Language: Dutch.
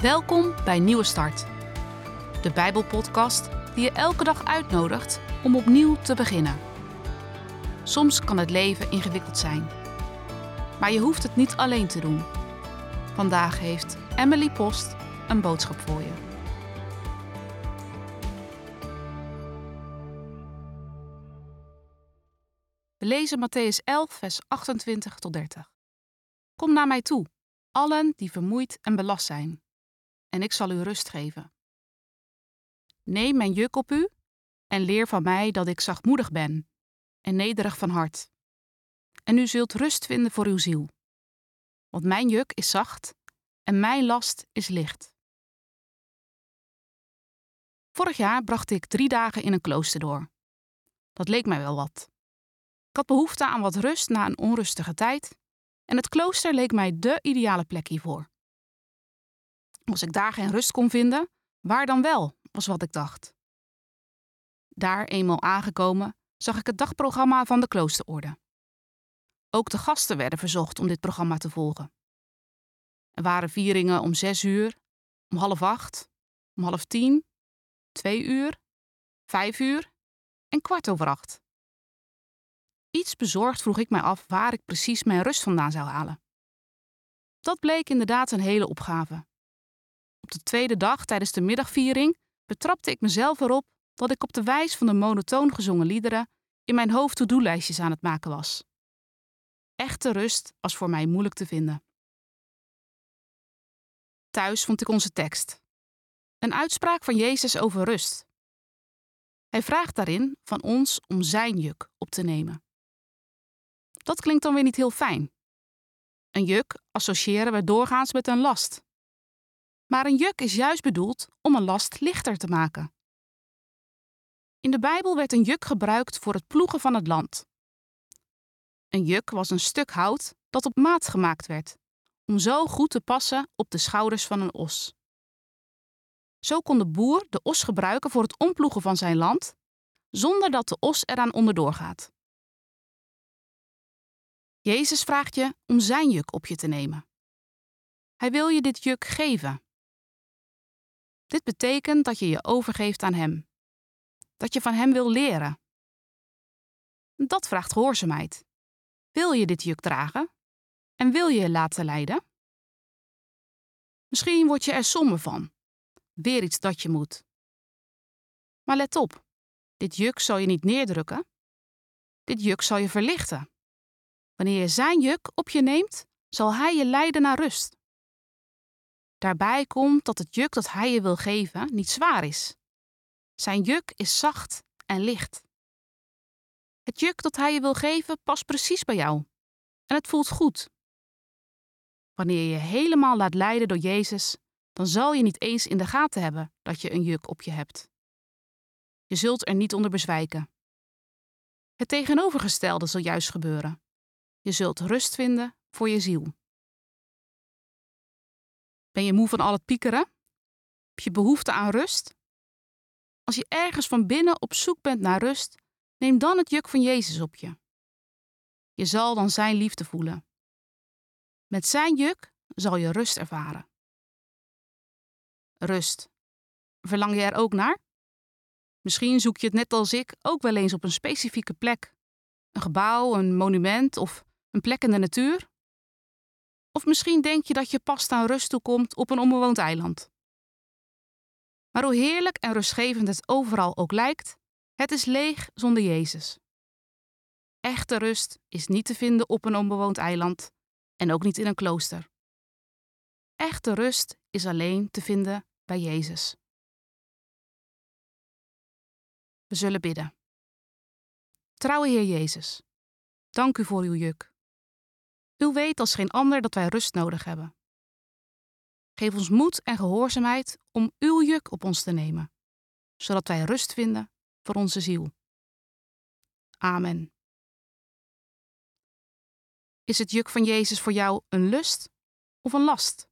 Welkom bij Nieuwe Start, de Bijbelpodcast die je elke dag uitnodigt om opnieuw te beginnen. Soms kan het leven ingewikkeld zijn, maar je hoeft het niet alleen te doen. Vandaag heeft Emily Post een boodschap voor je. We lezen Matthäus 11, vers 28 tot 30. Kom naar mij toe, allen die vermoeid en belast zijn, en ik zal u rust geven. Neem mijn juk op u en leer van mij dat ik zachtmoedig ben en nederig van hart. En u zult rust vinden voor uw ziel. Want mijn juk is zacht en mijn last is licht. Vorig jaar bracht ik drie dagen in een klooster door. Dat leek mij wel wat. Ik had behoefte aan wat rust na een onrustige tijd en het klooster leek mij dé ideale plek hiervoor. Als ik daar geen rust kon vinden, waar dan wel, was wat ik dacht. Daar eenmaal aangekomen, zag ik het dagprogramma van de kloosterorde. Ook de gasten werden verzocht om dit programma te volgen. Er waren vieringen om zes uur, om half acht, om half tien, twee uur, vijf uur en kwart over acht. Iets bezorgd vroeg ik mij af waar ik precies mijn rust vandaan zou halen. Dat bleek inderdaad een hele opgave. Op de tweede dag tijdens de middagviering betrapte ik mezelf erop dat ik op de wijs van de monotoon gezongen liederen in mijn hoofd to-do-lijstjes aan het maken was. Echte rust was voor mij moeilijk te vinden. Thuis vond ik onze tekst. Een uitspraak van Jezus over rust. Hij vraagt daarin van ons om zijn juk op te nemen. Dat klinkt dan weer niet heel fijn. Een juk associëren we doorgaans met een last. Maar een juk is juist bedoeld om een last lichter te maken. In de Bijbel werd een juk gebruikt voor het ploegen van het land. Een juk was een stuk hout dat op maat gemaakt werd, om zo goed te passen op de schouders van een os. Zo kon de boer de os gebruiken voor het omploegen van zijn land, zonder dat de os eraan onderdoor gaat. Jezus vraagt je om zijn juk op je te nemen. Hij wil je dit juk geven. Dit betekent dat je je overgeeft aan Hem. Dat je van Hem wil leren. Dat vraagt gehoorzaamheid. Wil je dit juk dragen? En wil je je laten leiden? Misschien word je er somber van. Weer iets dat je moet. Maar let op, dit juk zal je niet neerdrukken. Dit juk zal je verlichten. Wanneer je zijn juk op je neemt, zal hij je leiden naar rust. Daarbij komt dat het juk dat hij je wil geven niet zwaar is. Zijn juk is zacht en licht. Het juk dat hij je wil geven past precies bij jou en het voelt goed. Wanneer je je helemaal laat leiden door Jezus, dan zal je niet eens in de gaten hebben dat je een juk op je hebt. Je zult er niet onder bezwijken. Het tegenovergestelde zal juist gebeuren. Je zult rust vinden voor je ziel. Ben je moe van al het piekeren? Heb je behoefte aan rust? Als je ergens van binnen op zoek bent naar rust, neem dan het juk van Jezus op je. Je zal dan Zijn liefde voelen. Met Zijn juk zal je rust ervaren. Rust. Verlang je er ook naar? Misschien zoek je het net als ik ook wel eens op een specifieke plek. Een gebouw, een monument of een plek in de natuur? Of misschien denk je dat je pas aan rust toekomt op een onbewoond eiland. Maar hoe heerlijk en rustgevend het overal ook lijkt, het is leeg zonder Jezus. Echte rust is niet te vinden op een onbewoond eiland en ook niet in een klooster. Echte rust is alleen te vinden bij Jezus. We zullen bidden. Trouwe Heer Jezus, dank u voor uw juk. U weet als geen ander dat wij rust nodig hebben. Geef ons moed en gehoorzaamheid om uw juk op ons te nemen, zodat wij rust vinden voor onze ziel. Amen. Is het juk van Jezus voor jou een lust of een last?